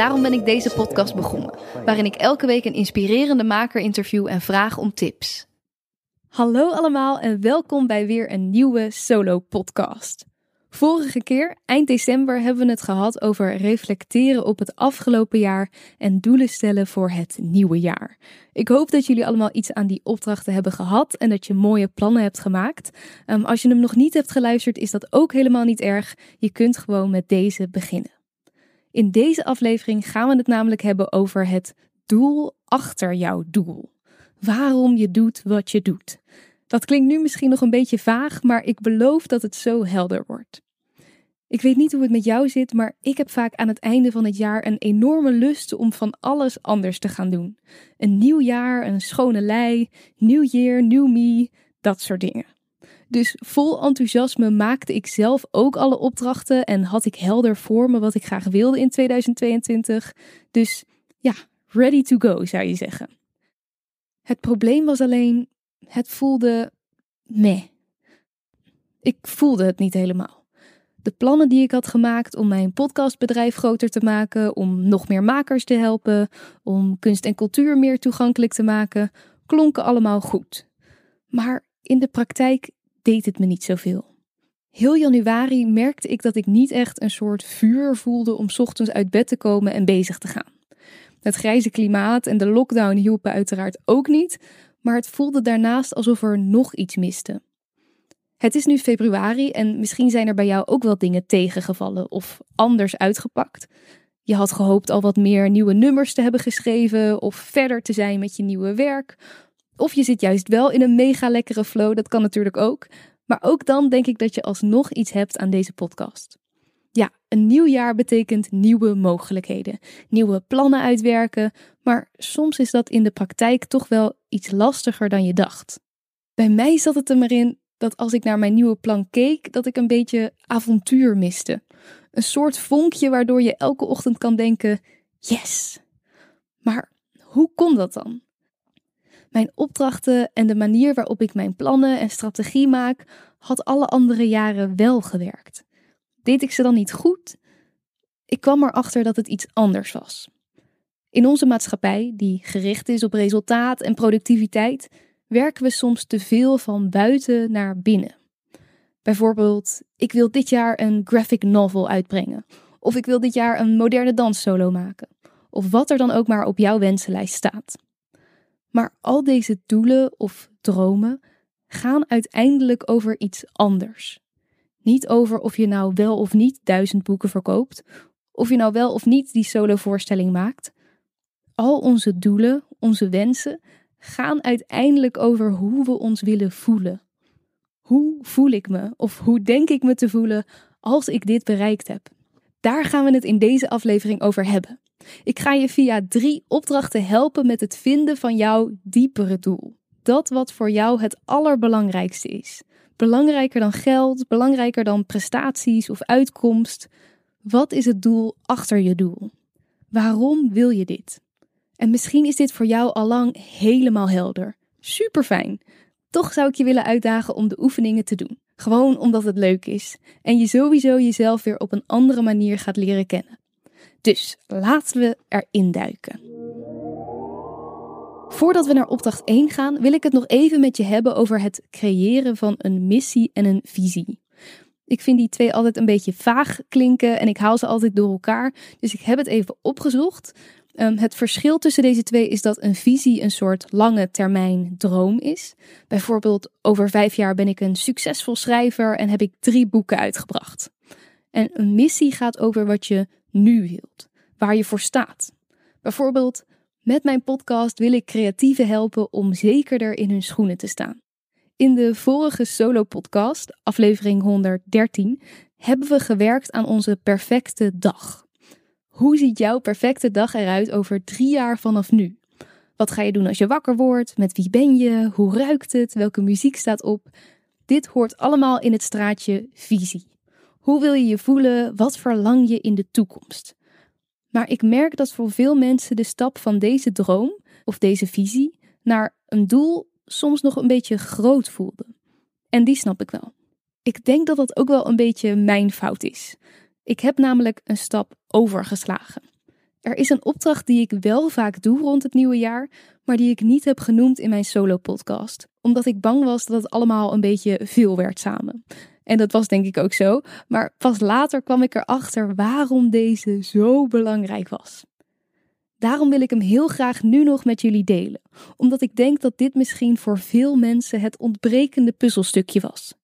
Daarom ben ik deze podcast begonnen, waarin ik elke week een inspirerende maker interview en vraag om tips. Hallo allemaal en welkom bij weer een nieuwe solo podcast. Vorige keer, eind december, hebben we het gehad over reflecteren op het afgelopen jaar en doelen stellen voor het nieuwe jaar. Ik hoop dat jullie allemaal iets aan die opdrachten hebben gehad en dat je mooie plannen hebt gemaakt. Um, als je hem nog niet hebt geluisterd, is dat ook helemaal niet erg. Je kunt gewoon met deze beginnen. In deze aflevering gaan we het namelijk hebben over het doel achter jouw doel. Waarom je doet wat je doet. Dat klinkt nu misschien nog een beetje vaag, maar ik beloof dat het zo helder wordt. Ik weet niet hoe het met jou zit, maar ik heb vaak aan het einde van het jaar een enorme lust om van alles anders te gaan doen. Een nieuw jaar, een schone lei, nieuw year, new me, dat soort dingen. Dus vol enthousiasme maakte ik zelf ook alle opdrachten en had ik helder voor me wat ik graag wilde in 2022. Dus ja, ready to go zou je zeggen. Het probleem was alleen, het voelde meh. Ik voelde het niet helemaal. De plannen die ik had gemaakt om mijn podcastbedrijf groter te maken, om nog meer makers te helpen, om kunst en cultuur meer toegankelijk te maken, klonken allemaal goed. Maar in de praktijk deed het me niet zoveel. Heel januari merkte ik dat ik niet echt een soort vuur voelde om ochtends uit bed te komen en bezig te gaan. Het grijze klimaat en de lockdown hielpen uiteraard ook niet, maar het voelde daarnaast alsof er nog iets miste. Het is nu februari en misschien zijn er bij jou ook wel dingen tegengevallen of anders uitgepakt. Je had gehoopt al wat meer nieuwe nummers te hebben geschreven of verder te zijn met je nieuwe werk. Of je zit juist wel in een mega lekkere flow, dat kan natuurlijk ook. Maar ook dan denk ik dat je alsnog iets hebt aan deze podcast. Ja, een nieuw jaar betekent nieuwe mogelijkheden, nieuwe plannen uitwerken, maar soms is dat in de praktijk toch wel iets lastiger dan je dacht. Bij mij zat het er maar in dat als ik naar mijn nieuwe plan keek, dat ik een beetje avontuur miste. Een soort vonkje waardoor je elke ochtend kan denken: yes. Maar hoe kon dat dan? Mijn opdrachten en de manier waarop ik mijn plannen en strategie maak, had alle andere jaren wel gewerkt. Deed ik ze dan niet goed? Ik kwam erachter dat het iets anders was. In onze maatschappij, die gericht is op resultaat en productiviteit, werken we soms te veel van buiten naar binnen. Bijvoorbeeld, ik wil dit jaar een graphic novel uitbrengen. Of ik wil dit jaar een moderne danssolo maken. Of wat er dan ook maar op jouw wensenlijst staat. Maar al deze doelen of dromen gaan uiteindelijk over iets anders. Niet over of je nou wel of niet duizend boeken verkoopt, of je nou wel of niet die solovoorstelling maakt. Al onze doelen, onze wensen, gaan uiteindelijk over hoe we ons willen voelen. Hoe voel ik me of hoe denk ik me te voelen als ik dit bereikt heb? Daar gaan we het in deze aflevering over hebben. Ik ga je via drie opdrachten helpen met het vinden van jouw diepere doel. Dat wat voor jou het allerbelangrijkste is. Belangrijker dan geld, belangrijker dan prestaties of uitkomst. Wat is het doel achter je doel? Waarom wil je dit? En misschien is dit voor jou al lang helemaal helder. Super fijn. Toch zou ik je willen uitdagen om de oefeningen te doen. Gewoon omdat het leuk is en je sowieso jezelf weer op een andere manier gaat leren kennen. Dus laten we erin duiken. Voordat we naar opdracht 1 gaan, wil ik het nog even met je hebben over het creëren van een missie en een visie. Ik vind die twee altijd een beetje vaag klinken en ik haal ze altijd door elkaar. Dus ik heb het even opgezocht. Um, het verschil tussen deze twee is dat een visie een soort lange termijn droom is. Bijvoorbeeld, over vijf jaar ben ik een succesvol schrijver en heb ik drie boeken uitgebracht. En een missie gaat over wat je nu wilt, waar je voor staat. Bijvoorbeeld, met mijn podcast wil ik creatieven helpen om zekerder in hun schoenen te staan. In de vorige solo-podcast, aflevering 113, hebben we gewerkt aan onze perfecte dag. Hoe ziet jouw perfecte dag eruit over drie jaar vanaf nu? Wat ga je doen als je wakker wordt? Met wie ben je? Hoe ruikt het? Welke muziek staat op? Dit hoort allemaal in het straatje visie. Hoe wil je je voelen? Wat verlang je in de toekomst? Maar ik merk dat voor veel mensen de stap van deze droom of deze visie naar een doel soms nog een beetje groot voelde. En die snap ik wel. Ik denk dat dat ook wel een beetje mijn fout is. Ik heb namelijk een stap overgeslagen. Er is een opdracht die ik wel vaak doe rond het nieuwe jaar, maar die ik niet heb genoemd in mijn solo-podcast, omdat ik bang was dat het allemaal een beetje veel werd samen. En dat was denk ik ook zo, maar pas later kwam ik erachter waarom deze zo belangrijk was. Daarom wil ik hem heel graag nu nog met jullie delen, omdat ik denk dat dit misschien voor veel mensen het ontbrekende puzzelstukje was.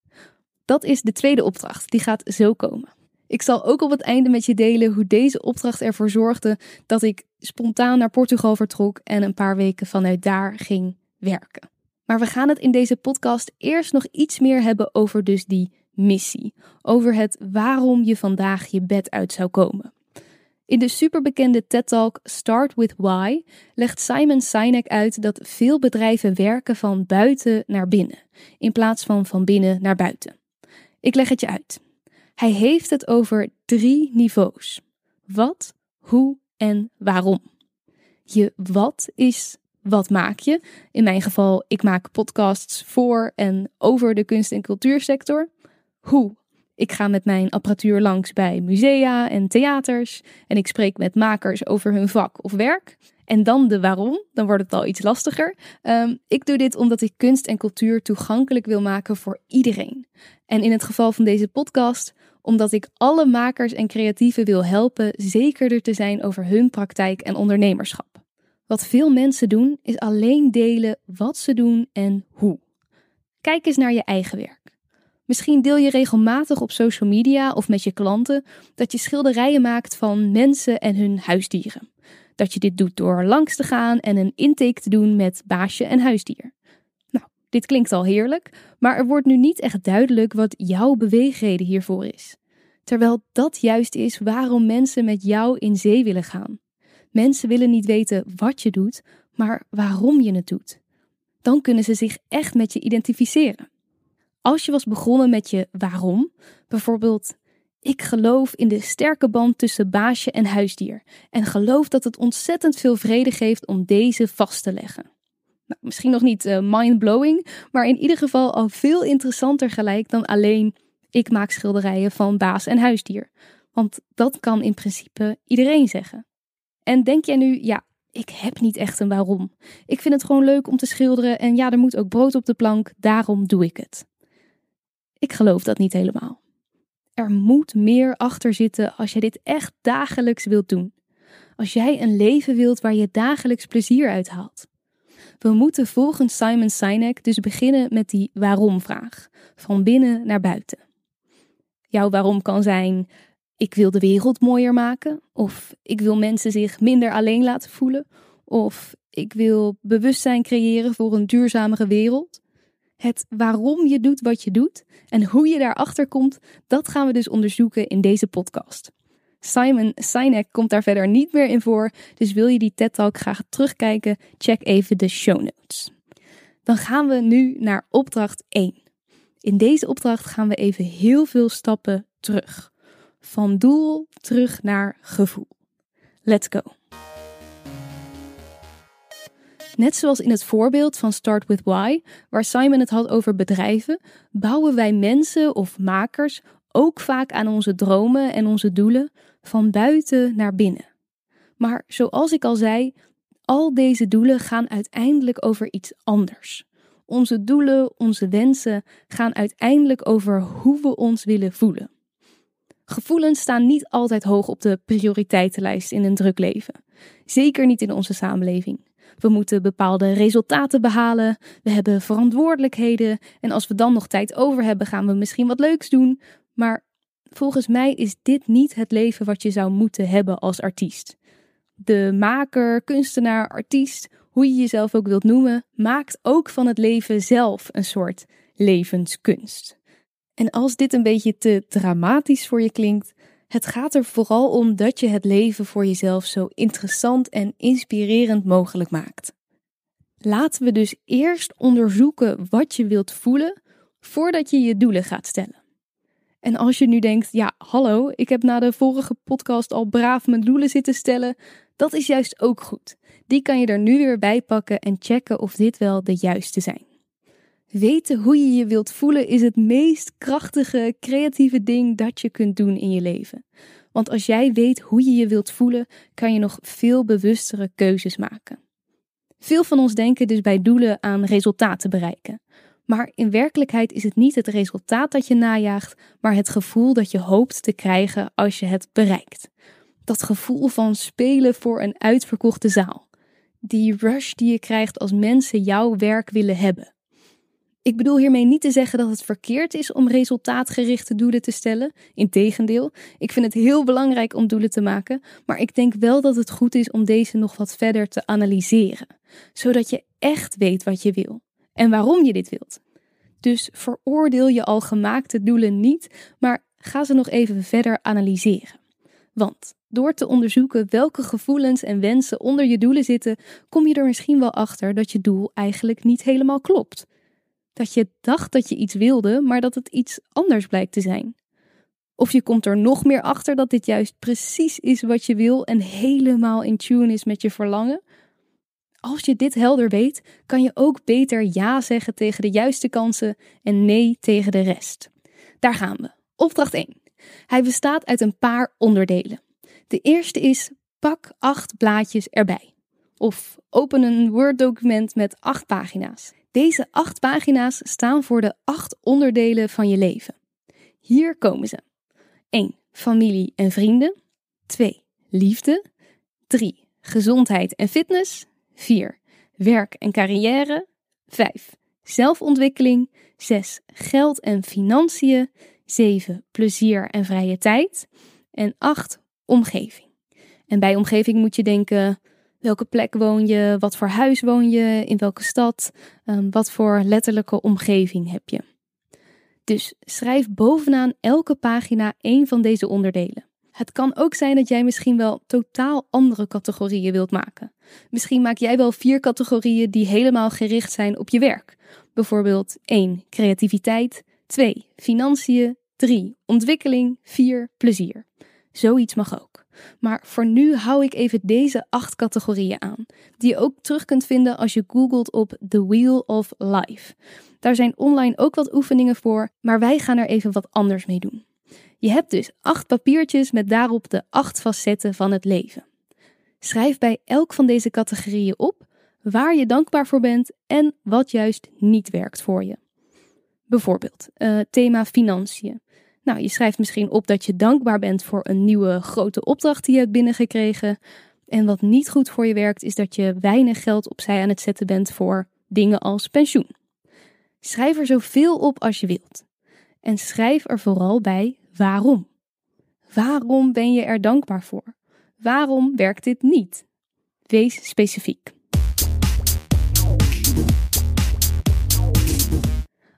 Dat is de tweede opdracht, die gaat zo komen. Ik zal ook op het einde met je delen hoe deze opdracht ervoor zorgde dat ik spontaan naar Portugal vertrok en een paar weken vanuit daar ging werken. Maar we gaan het in deze podcast eerst nog iets meer hebben over dus die missie. Over het waarom je vandaag je bed uit zou komen. In de superbekende TED-talk Start with Why legt Simon Sinek uit dat veel bedrijven werken van buiten naar binnen, in plaats van van binnen naar buiten. Ik leg het je uit. Hij heeft het over drie niveaus: wat, hoe en waarom. Je wat is wat maak je? In mijn geval, ik maak podcasts voor en over de kunst- en cultuursector. Hoe? Ik ga met mijn apparatuur langs bij musea en theaters en ik spreek met makers over hun vak of werk. En dan de waarom, dan wordt het al iets lastiger. Um, ik doe dit omdat ik kunst en cultuur toegankelijk wil maken voor iedereen. En in het geval van deze podcast, omdat ik alle makers en creatieven wil helpen zekerder te zijn over hun praktijk en ondernemerschap. Wat veel mensen doen, is alleen delen wat ze doen en hoe. Kijk eens naar je eigen werk. Misschien deel je regelmatig op social media of met je klanten dat je schilderijen maakt van mensen en hun huisdieren. Dat je dit doet door langs te gaan en een intake te doen met baasje en huisdier. Nou, dit klinkt al heerlijk, maar er wordt nu niet echt duidelijk wat jouw beweegreden hiervoor is. Terwijl dat juist is waarom mensen met jou in zee willen gaan. Mensen willen niet weten wat je doet, maar waarom je het doet. Dan kunnen ze zich echt met je identificeren. Als je was begonnen met je waarom, bijvoorbeeld ik geloof in de sterke band tussen baasje en huisdier en geloof dat het ontzettend veel vrede geeft om deze vast te leggen. Nou, misschien nog niet uh, mind-blowing, maar in ieder geval al veel interessanter gelijk dan alleen ik maak schilderijen van baas en huisdier. Want dat kan in principe iedereen zeggen. En denk jij nu, ja, ik heb niet echt een waarom. Ik vind het gewoon leuk om te schilderen en ja, er moet ook brood op de plank, daarom doe ik het. Ik geloof dat niet helemaal. Er moet meer achter zitten als je dit echt dagelijks wilt doen. Als jij een leven wilt waar je dagelijks plezier uit haalt. We moeten volgens Simon Sinek dus beginnen met die waarom-vraag, van binnen naar buiten. Jouw waarom kan zijn: ik wil de wereld mooier maken, of ik wil mensen zich minder alleen laten voelen, of ik wil bewustzijn creëren voor een duurzamere wereld. Het waarom je doet wat je doet en hoe je daarachter komt, dat gaan we dus onderzoeken in deze podcast. Simon Sinek komt daar verder niet meer in voor, dus wil je die TED Talk graag terugkijken, check even de show notes. Dan gaan we nu naar opdracht 1. In deze opdracht gaan we even heel veel stappen terug. Van doel terug naar gevoel. Let's go. Net zoals in het voorbeeld van Start with Why, waar Simon het had over bedrijven, bouwen wij mensen of makers ook vaak aan onze dromen en onze doelen van buiten naar binnen. Maar zoals ik al zei, al deze doelen gaan uiteindelijk over iets anders. Onze doelen, onze wensen gaan uiteindelijk over hoe we ons willen voelen. Gevoelens staan niet altijd hoog op de prioriteitenlijst in een druk leven. Zeker niet in onze samenleving. We moeten bepaalde resultaten behalen, we hebben verantwoordelijkheden en als we dan nog tijd over hebben, gaan we misschien wat leuks doen. Maar volgens mij is dit niet het leven wat je zou moeten hebben als artiest. De maker, kunstenaar, artiest, hoe je jezelf ook wilt noemen, maakt ook van het leven zelf een soort levenskunst. En als dit een beetje te dramatisch voor je klinkt, het gaat er vooral om dat je het leven voor jezelf zo interessant en inspirerend mogelijk maakt. Laten we dus eerst onderzoeken wat je wilt voelen voordat je je doelen gaat stellen. En als je nu denkt, ja, hallo, ik heb na de vorige podcast al braaf mijn doelen zitten stellen, dat is juist ook goed. Die kan je er nu weer bij pakken en checken of dit wel de juiste zijn. Weten hoe je je wilt voelen is het meest krachtige, creatieve ding dat je kunt doen in je leven. Want als jij weet hoe je je wilt voelen, kan je nog veel bewustere keuzes maken. Veel van ons denken dus bij doelen aan resultaten bereiken. Maar in werkelijkheid is het niet het resultaat dat je najaagt, maar het gevoel dat je hoopt te krijgen als je het bereikt. Dat gevoel van spelen voor een uitverkochte zaal. Die rush die je krijgt als mensen jouw werk willen hebben. Ik bedoel hiermee niet te zeggen dat het verkeerd is om resultaatgerichte doelen te stellen. Integendeel, ik vind het heel belangrijk om doelen te maken, maar ik denk wel dat het goed is om deze nog wat verder te analyseren, zodat je echt weet wat je wil en waarom je dit wilt. Dus veroordeel je al gemaakte doelen niet, maar ga ze nog even verder analyseren. Want door te onderzoeken welke gevoelens en wensen onder je doelen zitten, kom je er misschien wel achter dat je doel eigenlijk niet helemaal klopt. Dat je dacht dat je iets wilde, maar dat het iets anders blijkt te zijn. Of je komt er nog meer achter dat dit juist precies is wat je wil en helemaal in tune is met je verlangen. Als je dit helder weet, kan je ook beter ja zeggen tegen de juiste kansen en nee tegen de rest. Daar gaan we. Opdracht 1. Hij bestaat uit een paar onderdelen. De eerste is pak acht blaadjes erbij. Of open een Word-document met acht pagina's. Deze acht pagina's staan voor de acht onderdelen van je leven. Hier komen ze. 1. Familie en vrienden. 2. Liefde. 3. Gezondheid en fitness. 4. Werk en carrière. 5. Zelfontwikkeling. 6. Geld en financiën. 7. Plezier en vrije tijd. En 8. Omgeving. En bij omgeving moet je denken: welke plek woon je? Wat voor huis woon je? In welke stad? Um, wat voor letterlijke omgeving heb je? Dus schrijf bovenaan elke pagina één van deze onderdelen. Het kan ook zijn dat jij misschien wel totaal andere categorieën wilt maken. Misschien maak jij wel vier categorieën die helemaal gericht zijn op je werk. Bijvoorbeeld 1. Creativiteit, 2. Financiën, 3. Ontwikkeling, 4. Plezier. Zoiets mag ook. Maar voor nu hou ik even deze acht categorieën aan, die je ook terug kunt vinden als je googelt op The Wheel of Life. Daar zijn online ook wat oefeningen voor, maar wij gaan er even wat anders mee doen. Je hebt dus acht papiertjes met daarop de acht facetten van het leven. Schrijf bij elk van deze categorieën op waar je dankbaar voor bent en wat juist niet werkt voor je. Bijvoorbeeld, uh, thema financiën. Nou, je schrijft misschien op dat je dankbaar bent voor een nieuwe grote opdracht die je hebt binnengekregen. En wat niet goed voor je werkt, is dat je weinig geld opzij aan het zetten bent voor dingen als pensioen. Schrijf er zoveel op als je wilt. En schrijf er vooral bij waarom. Waarom ben je er dankbaar voor? Waarom werkt dit niet? Wees specifiek.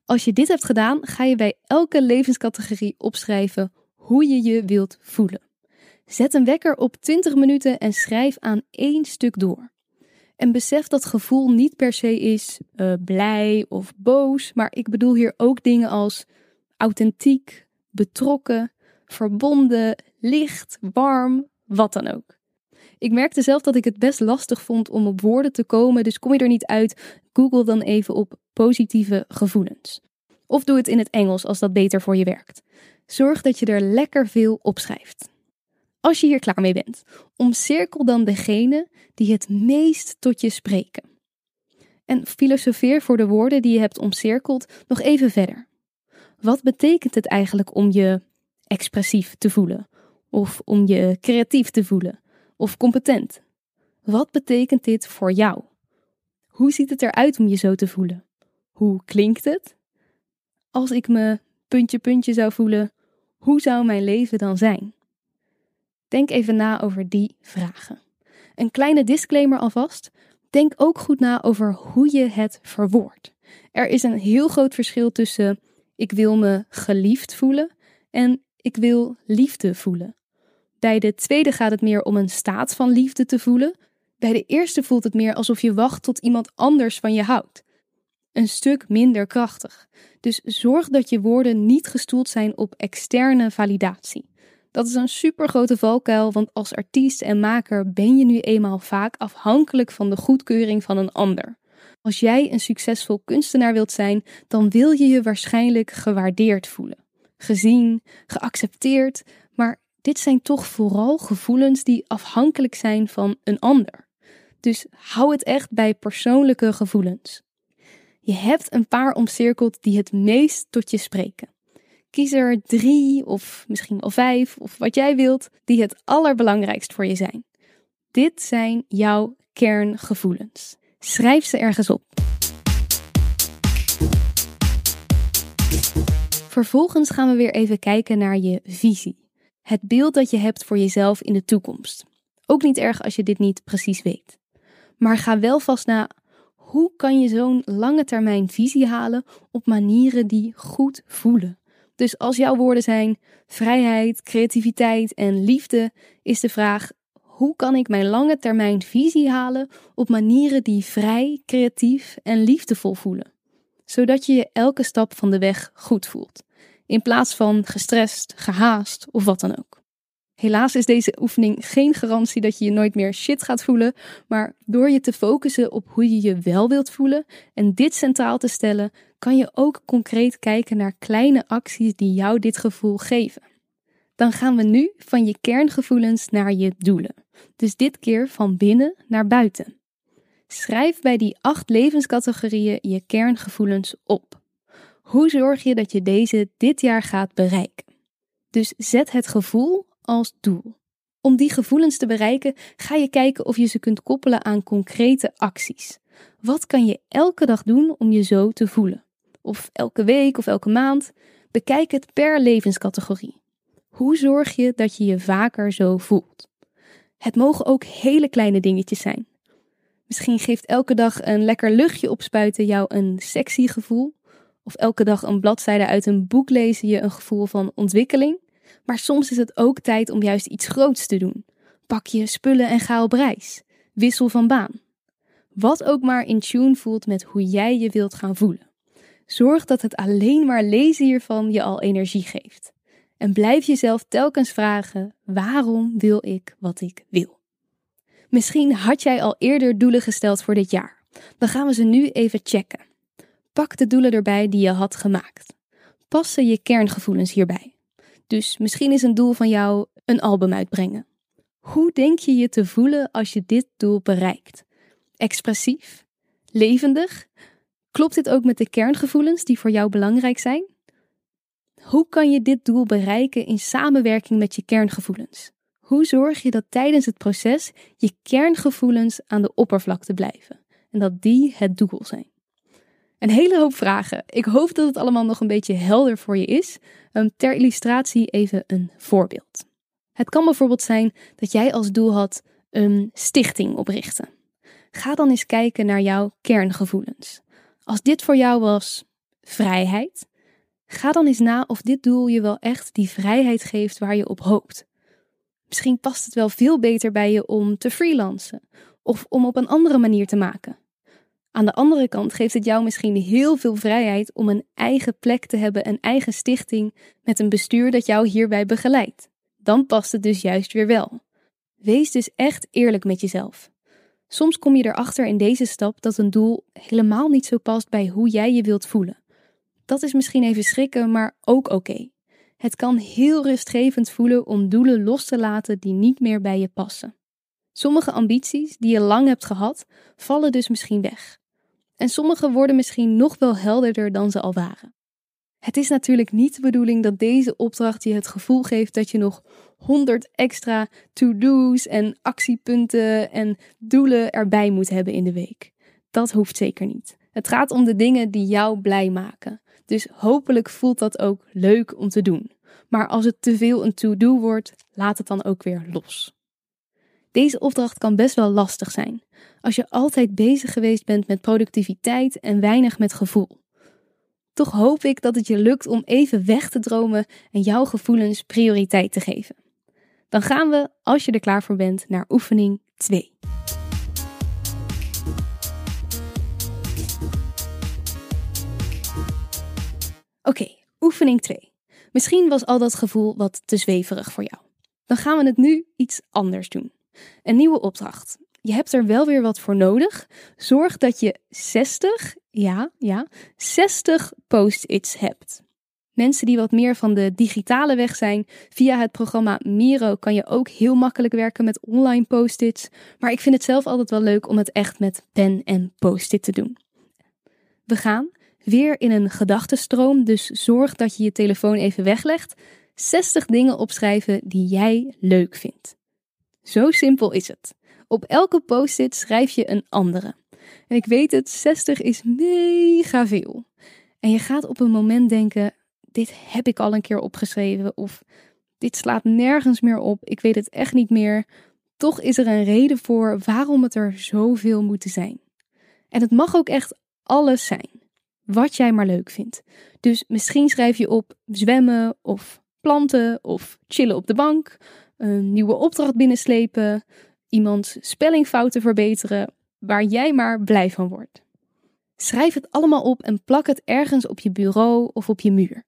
Als je dit hebt gedaan, ga je bij elke levenscategorie opschrijven hoe je je wilt voelen. Zet een wekker op 20 minuten en schrijf aan één stuk door. En besef dat gevoel niet per se is uh, blij of boos, maar ik bedoel hier ook dingen als authentiek, betrokken, verbonden, licht, warm, wat dan ook. Ik merkte zelf dat ik het best lastig vond om op woorden te komen, dus kom je er niet uit, google dan even op positieve gevoelens. Of doe het in het Engels als dat beter voor je werkt. Zorg dat je er lekker veel opschrijft. Als je hier klaar mee bent, omcirkel dan degene die het meest tot je spreken. En filosofeer voor de woorden die je hebt omcirkeld nog even verder. Wat betekent het eigenlijk om je expressief te voelen? Of om je creatief te voelen? Of competent? Wat betekent dit voor jou? Hoe ziet het eruit om je zo te voelen? Hoe klinkt het? Als ik me puntje puntje zou voelen, hoe zou mijn leven dan zijn? Denk even na over die vragen. Een kleine disclaimer alvast. Denk ook goed na over hoe je het verwoordt. Er is een heel groot verschil tussen ik wil me geliefd voelen en ik wil liefde voelen. Bij de tweede gaat het meer om een staat van liefde te voelen. Bij de eerste voelt het meer alsof je wacht tot iemand anders van je houdt. Een stuk minder krachtig. Dus zorg dat je woorden niet gestoeld zijn op externe validatie. Dat is een supergrote valkuil, want als artiest en maker ben je nu eenmaal vaak afhankelijk van de goedkeuring van een ander. Als jij een succesvol kunstenaar wilt zijn, dan wil je je waarschijnlijk gewaardeerd voelen, gezien, geaccepteerd, maar dit zijn toch vooral gevoelens die afhankelijk zijn van een ander. Dus hou het echt bij persoonlijke gevoelens. Je hebt een paar omcirkeld die het meest tot je spreken. Kies er drie of misschien wel vijf of wat jij wilt, die het allerbelangrijkst voor je zijn. Dit zijn jouw kerngevoelens. Schrijf ze ergens op. Vervolgens gaan we weer even kijken naar je visie. Het beeld dat je hebt voor jezelf in de toekomst. Ook niet erg als je dit niet precies weet. Maar ga wel vast na hoe kan je zo'n lange termijn visie halen op manieren die goed voelen. Dus als jouw woorden zijn vrijheid, creativiteit en liefde, is de vraag: hoe kan ik mijn lange termijn visie halen op manieren die vrij, creatief en liefdevol voelen? Zodat je je elke stap van de weg goed voelt, in plaats van gestrest, gehaast of wat dan ook. Helaas is deze oefening geen garantie dat je je nooit meer shit gaat voelen, maar door je te focussen op hoe je je wel wilt voelen en dit centraal te stellen, kan je ook concreet kijken naar kleine acties die jou dit gevoel geven. Dan gaan we nu van je kerngevoelens naar je doelen. Dus dit keer van binnen naar buiten. Schrijf bij die acht levenscategorieën je kerngevoelens op. Hoe zorg je dat je deze dit jaar gaat bereiken? Dus zet het gevoel als doel. Om die gevoelens te bereiken, ga je kijken of je ze kunt koppelen aan concrete acties. Wat kan je elke dag doen om je zo te voelen? Of elke week of elke maand? Bekijk het per levenscategorie. Hoe zorg je dat je je vaker zo voelt? Het mogen ook hele kleine dingetjes zijn. Misschien geeft elke dag een lekker luchtje opspuiten jou een sexy gevoel. Of elke dag een bladzijde uit een boek lezen je een gevoel van ontwikkeling. Maar soms is het ook tijd om juist iets groots te doen. Pak je spullen en ga op reis. Wissel van baan. Wat ook maar in tune voelt met hoe jij je wilt gaan voelen. Zorg dat het alleen maar lezen hiervan je al energie geeft. En blijf jezelf telkens vragen: waarom wil ik wat ik wil? Misschien had jij al eerder doelen gesteld voor dit jaar. Dan gaan we ze nu even checken. Pak de doelen erbij die je had gemaakt. Passen je kerngevoelens hierbij? Dus misschien is een doel van jou een album uitbrengen. Hoe denk je je te voelen als je dit doel bereikt? Expressief? Levendig? Klopt dit ook met de kerngevoelens die voor jou belangrijk zijn? Hoe kan je dit doel bereiken in samenwerking met je kerngevoelens? Hoe zorg je dat tijdens het proces je kerngevoelens aan de oppervlakte blijven en dat die het doel zijn? Een hele hoop vragen. Ik hoop dat het allemaal nog een beetje helder voor je is. Um, ter illustratie even een voorbeeld. Het kan bijvoorbeeld zijn dat jij als doel had een stichting oprichten. Ga dan eens kijken naar jouw kerngevoelens. Als dit voor jou was vrijheid, ga dan eens na of dit doel je wel echt die vrijheid geeft waar je op hoopt. Misschien past het wel veel beter bij je om te freelancen of om op een andere manier te maken. Aan de andere kant geeft het jou misschien heel veel vrijheid om een eigen plek te hebben, een eigen stichting met een bestuur dat jou hierbij begeleidt. Dan past het dus juist weer wel. Wees dus echt eerlijk met jezelf. Soms kom je erachter in deze stap dat een doel helemaal niet zo past bij hoe jij je wilt voelen. Dat is misschien even schrikken, maar ook oké. Het kan heel rustgevend voelen om doelen los te laten die niet meer bij je passen. Sommige ambities die je lang hebt gehad, vallen dus misschien weg. En sommige worden misschien nog wel helderder dan ze al waren. Het is natuurlijk niet de bedoeling dat deze opdracht je het gevoel geeft dat je nog 100 extra to-do's en actiepunten en doelen erbij moet hebben in de week. Dat hoeft zeker niet. Het gaat om de dingen die jou blij maken. Dus hopelijk voelt dat ook leuk om te doen. Maar als het te veel een to-do wordt, laat het dan ook weer los. Deze opdracht kan best wel lastig zijn als je altijd bezig geweest bent met productiviteit en weinig met gevoel. Toch hoop ik dat het je lukt om even weg te dromen en jouw gevoelens prioriteit te geven. Dan gaan we, als je er klaar voor bent, naar oefening 2. Oké, oefening 2. Misschien was al dat gevoel wat te zweverig voor jou. Dan gaan we het nu iets anders doen. Een nieuwe opdracht. Je hebt er wel weer wat voor nodig. Zorg dat je 60, ja, ja, 60 post-its hebt. Mensen die wat meer van de digitale weg zijn, via het programma Miro kan je ook heel makkelijk werken met online post-its. Maar ik vind het zelf altijd wel leuk om het echt met pen en post-it te doen. We gaan weer in een gedachtenstroom, dus zorg dat je je telefoon even weglegt. 60 dingen opschrijven die jij leuk vindt. Zo simpel is het. Op elke post-it schrijf je een andere. En ik weet het, 60 is mega veel. En je gaat op een moment denken: dit heb ik al een keer opgeschreven of dit slaat nergens meer op, ik weet het echt niet meer. Toch is er een reden voor waarom het er zoveel moeten zijn. En het mag ook echt alles zijn, wat jij maar leuk vindt. Dus misschien schrijf je op zwemmen of planten of chillen op de bank, een nieuwe opdracht binnenslepen, iemands spellingfouten verbeteren, waar jij maar blij van wordt. Schrijf het allemaal op en plak het ergens op je bureau of op je muur.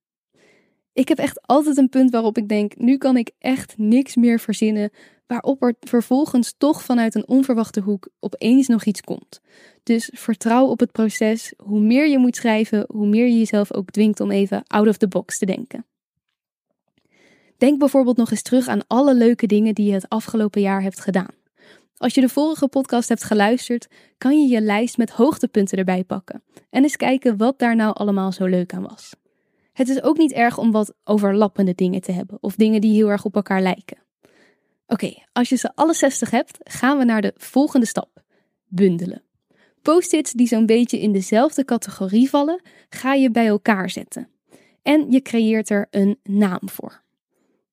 Ik heb echt altijd een punt waarop ik denk: nu kan ik echt niks meer verzinnen. Waarop er vervolgens toch vanuit een onverwachte hoek opeens nog iets komt. Dus vertrouw op het proces. Hoe meer je moet schrijven, hoe meer je jezelf ook dwingt om even out of the box te denken. Denk bijvoorbeeld nog eens terug aan alle leuke dingen die je het afgelopen jaar hebt gedaan. Als je de vorige podcast hebt geluisterd, kan je je lijst met hoogtepunten erbij pakken en eens kijken wat daar nou allemaal zo leuk aan was. Het is ook niet erg om wat overlappende dingen te hebben of dingen die heel erg op elkaar lijken. Oké, als je ze alle 60 hebt, gaan we naar de volgende stap: bundelen. Post-its die zo'n beetje in dezelfde categorie vallen, ga je bij elkaar zetten. En je creëert er een naam voor.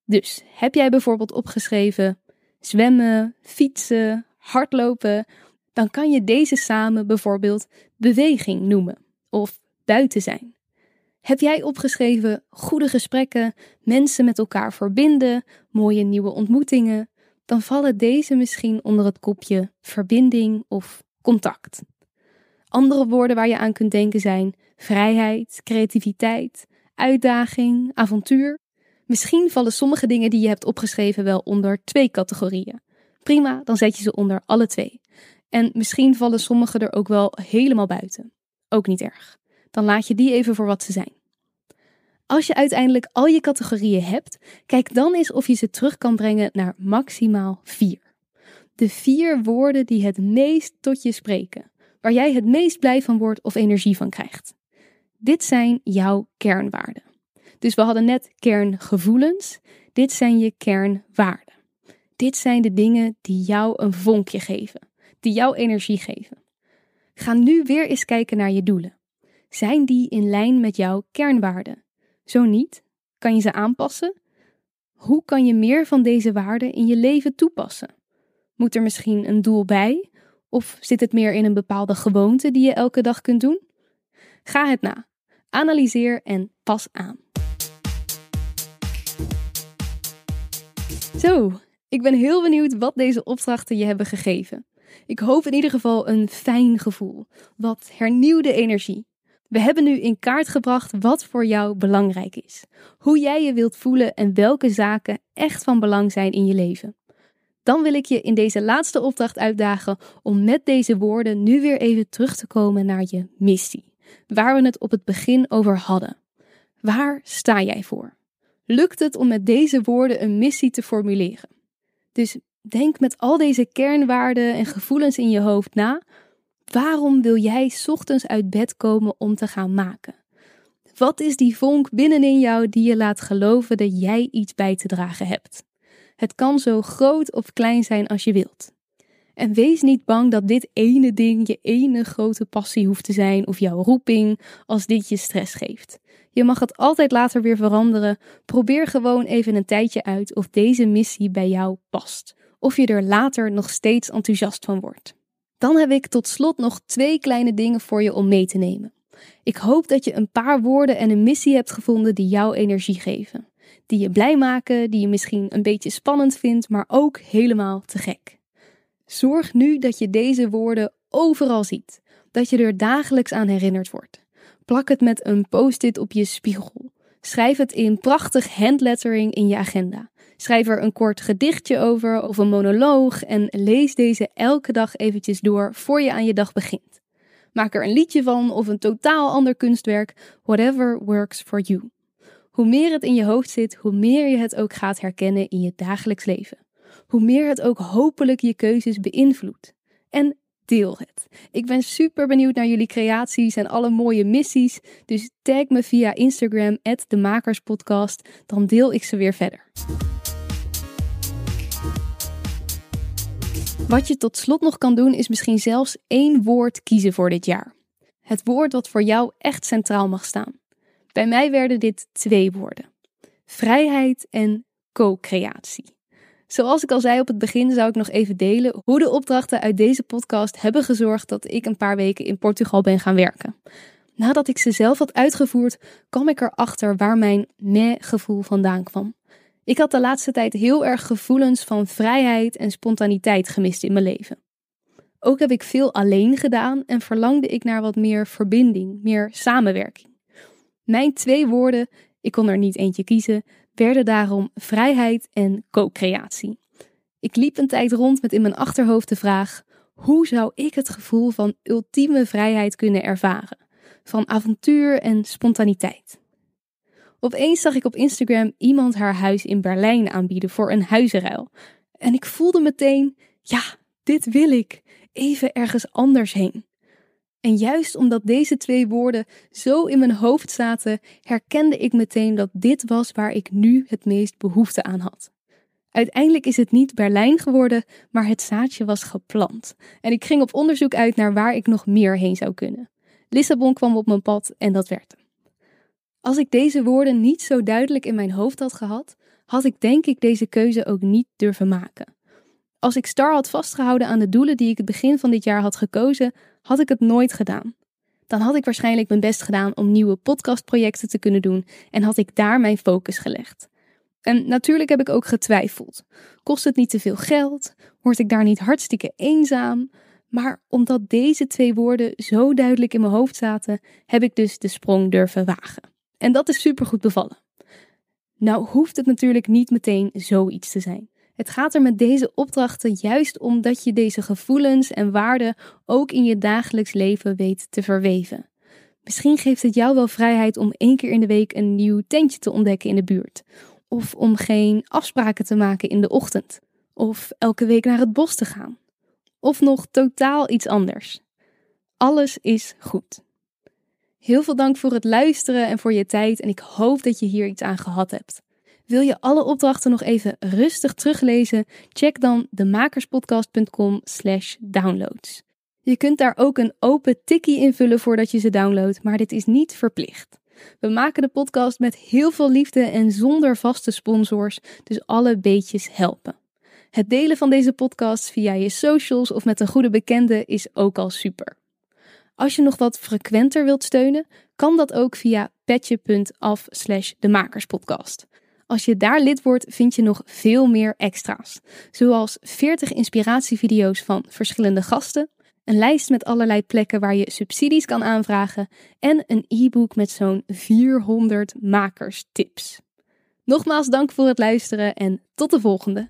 Dus heb jij bijvoorbeeld opgeschreven zwemmen, fietsen, hardlopen, dan kan je deze samen bijvoorbeeld beweging noemen of buiten zijn. Heb jij opgeschreven goede gesprekken, mensen met elkaar verbinden, mooie nieuwe ontmoetingen? Dan vallen deze misschien onder het kopje verbinding of contact. Andere woorden waar je aan kunt denken zijn vrijheid, creativiteit, uitdaging, avontuur. Misschien vallen sommige dingen die je hebt opgeschreven wel onder twee categorieën. Prima, dan zet je ze onder alle twee. En misschien vallen sommige er ook wel helemaal buiten. Ook niet erg. Dan laat je die even voor wat ze zijn. Als je uiteindelijk al je categorieën hebt, kijk dan eens of je ze terug kan brengen naar maximaal vier. De vier woorden die het meest tot je spreken, waar jij het meest blij van wordt of energie van krijgt. Dit zijn jouw kernwaarden. Dus we hadden net kerngevoelens, dit zijn je kernwaarden. Dit zijn de dingen die jou een vonkje geven, die jou energie geven. Ga nu weer eens kijken naar je doelen. Zijn die in lijn met jouw kernwaarden? Zo niet? Kan je ze aanpassen? Hoe kan je meer van deze waarden in je leven toepassen? Moet er misschien een doel bij? Of zit het meer in een bepaalde gewoonte die je elke dag kunt doen? Ga het na. Analyseer en pas aan. Zo, ik ben heel benieuwd wat deze opdrachten je hebben gegeven. Ik hoop in ieder geval een fijn gevoel, wat hernieuwde energie. We hebben nu in kaart gebracht wat voor jou belangrijk is. Hoe jij je wilt voelen en welke zaken echt van belang zijn in je leven. Dan wil ik je in deze laatste opdracht uitdagen om met deze woorden nu weer even terug te komen naar je missie. Waar we het op het begin over hadden. Waar sta jij voor? Lukt het om met deze woorden een missie te formuleren? Dus denk met al deze kernwaarden en gevoelens in je hoofd na Waarom wil jij ochtends uit bed komen om te gaan maken? Wat is die vonk binnenin jou die je laat geloven dat jij iets bij te dragen hebt? Het kan zo groot of klein zijn als je wilt. En wees niet bang dat dit ene ding je ene grote passie hoeft te zijn of jouw roeping als dit je stress geeft. Je mag het altijd later weer veranderen. Probeer gewoon even een tijdje uit of deze missie bij jou past. Of je er later nog steeds enthousiast van wordt. Dan heb ik tot slot nog twee kleine dingen voor je om mee te nemen. Ik hoop dat je een paar woorden en een missie hebt gevonden die jou energie geven. Die je blij maken, die je misschien een beetje spannend vindt, maar ook helemaal te gek. Zorg nu dat je deze woorden overal ziet, dat je er dagelijks aan herinnerd wordt. Plak het met een post-it op je spiegel. Schrijf het in prachtig handlettering in je agenda. Schrijf er een kort gedichtje over of een monoloog en lees deze elke dag eventjes door voor je aan je dag begint. Maak er een liedje van of een totaal ander kunstwerk, whatever works for you. Hoe meer het in je hoofd zit, hoe meer je het ook gaat herkennen in je dagelijks leven. Hoe meer het ook hopelijk je keuzes beïnvloedt. En deel het. Ik ben super benieuwd naar jullie creaties en alle mooie missies. Dus tag me via Instagram, de Makerspodcast. Dan deel ik ze weer verder. Wat je tot slot nog kan doen, is misschien zelfs één woord kiezen voor dit jaar. Het woord wat voor jou echt centraal mag staan. Bij mij werden dit twee woorden: vrijheid en co-creatie. Zoals ik al zei op het begin, zou ik nog even delen hoe de opdrachten uit deze podcast hebben gezorgd dat ik een paar weken in Portugal ben gaan werken. Nadat ik ze zelf had uitgevoerd, kwam ik erachter waar mijn meh-gevoel vandaan kwam. Ik had de laatste tijd heel erg gevoelens van vrijheid en spontaniteit gemist in mijn leven. Ook heb ik veel alleen gedaan en verlangde ik naar wat meer verbinding, meer samenwerking. Mijn twee woorden, ik kon er niet eentje kiezen, werden daarom vrijheid en co-creatie. Ik liep een tijd rond met in mijn achterhoofd de vraag: hoe zou ik het gevoel van ultieme vrijheid kunnen ervaren? Van avontuur en spontaniteit. Opeens zag ik op Instagram iemand haar huis in Berlijn aanbieden voor een huizenruil. En ik voelde meteen: ja, dit wil ik. Even ergens anders heen. En juist omdat deze twee woorden zo in mijn hoofd zaten, herkende ik meteen dat dit was waar ik nu het meest behoefte aan had. Uiteindelijk is het niet Berlijn geworden, maar het zaadje was geplant. En ik ging op onderzoek uit naar waar ik nog meer heen zou kunnen. Lissabon kwam op mijn pad en dat werd hem. Als ik deze woorden niet zo duidelijk in mijn hoofd had gehad, had ik denk ik deze keuze ook niet durven maken. Als ik star had vastgehouden aan de doelen die ik het begin van dit jaar had gekozen, had ik het nooit gedaan. Dan had ik waarschijnlijk mijn best gedaan om nieuwe podcastprojecten te kunnen doen en had ik daar mijn focus gelegd. En natuurlijk heb ik ook getwijfeld. Kost het niet te veel geld? Word ik daar niet hartstikke eenzaam? Maar omdat deze twee woorden zo duidelijk in mijn hoofd zaten, heb ik dus de sprong durven wagen. En dat is supergoed bevallen. Nou hoeft het natuurlijk niet meteen zoiets te zijn. Het gaat er met deze opdrachten juist om dat je deze gevoelens en waarden ook in je dagelijks leven weet te verweven. Misschien geeft het jou wel vrijheid om één keer in de week een nieuw tentje te ontdekken in de buurt. Of om geen afspraken te maken in de ochtend. Of elke week naar het bos te gaan. Of nog totaal iets anders. Alles is goed. Heel veel dank voor het luisteren en voor je tijd en ik hoop dat je hier iets aan gehad hebt. Wil je alle opdrachten nog even rustig teruglezen? Check dan demakerspodcast.com slash downloads. Je kunt daar ook een open tikkie invullen voordat je ze downloadt, maar dit is niet verplicht. We maken de podcast met heel veel liefde en zonder vaste sponsors, dus alle beetjes helpen. Het delen van deze podcast via je socials of met een goede bekende is ook al super. Als je nog wat frequenter wilt steunen, kan dat ook via petje.af slash demakerspodcast. Als je daar lid wordt, vind je nog veel meer extra's. Zoals 40 inspiratievideo's van verschillende gasten, een lijst met allerlei plekken waar je subsidies kan aanvragen en een e-book met zo'n 400 makerstips. Nogmaals dank voor het luisteren en tot de volgende.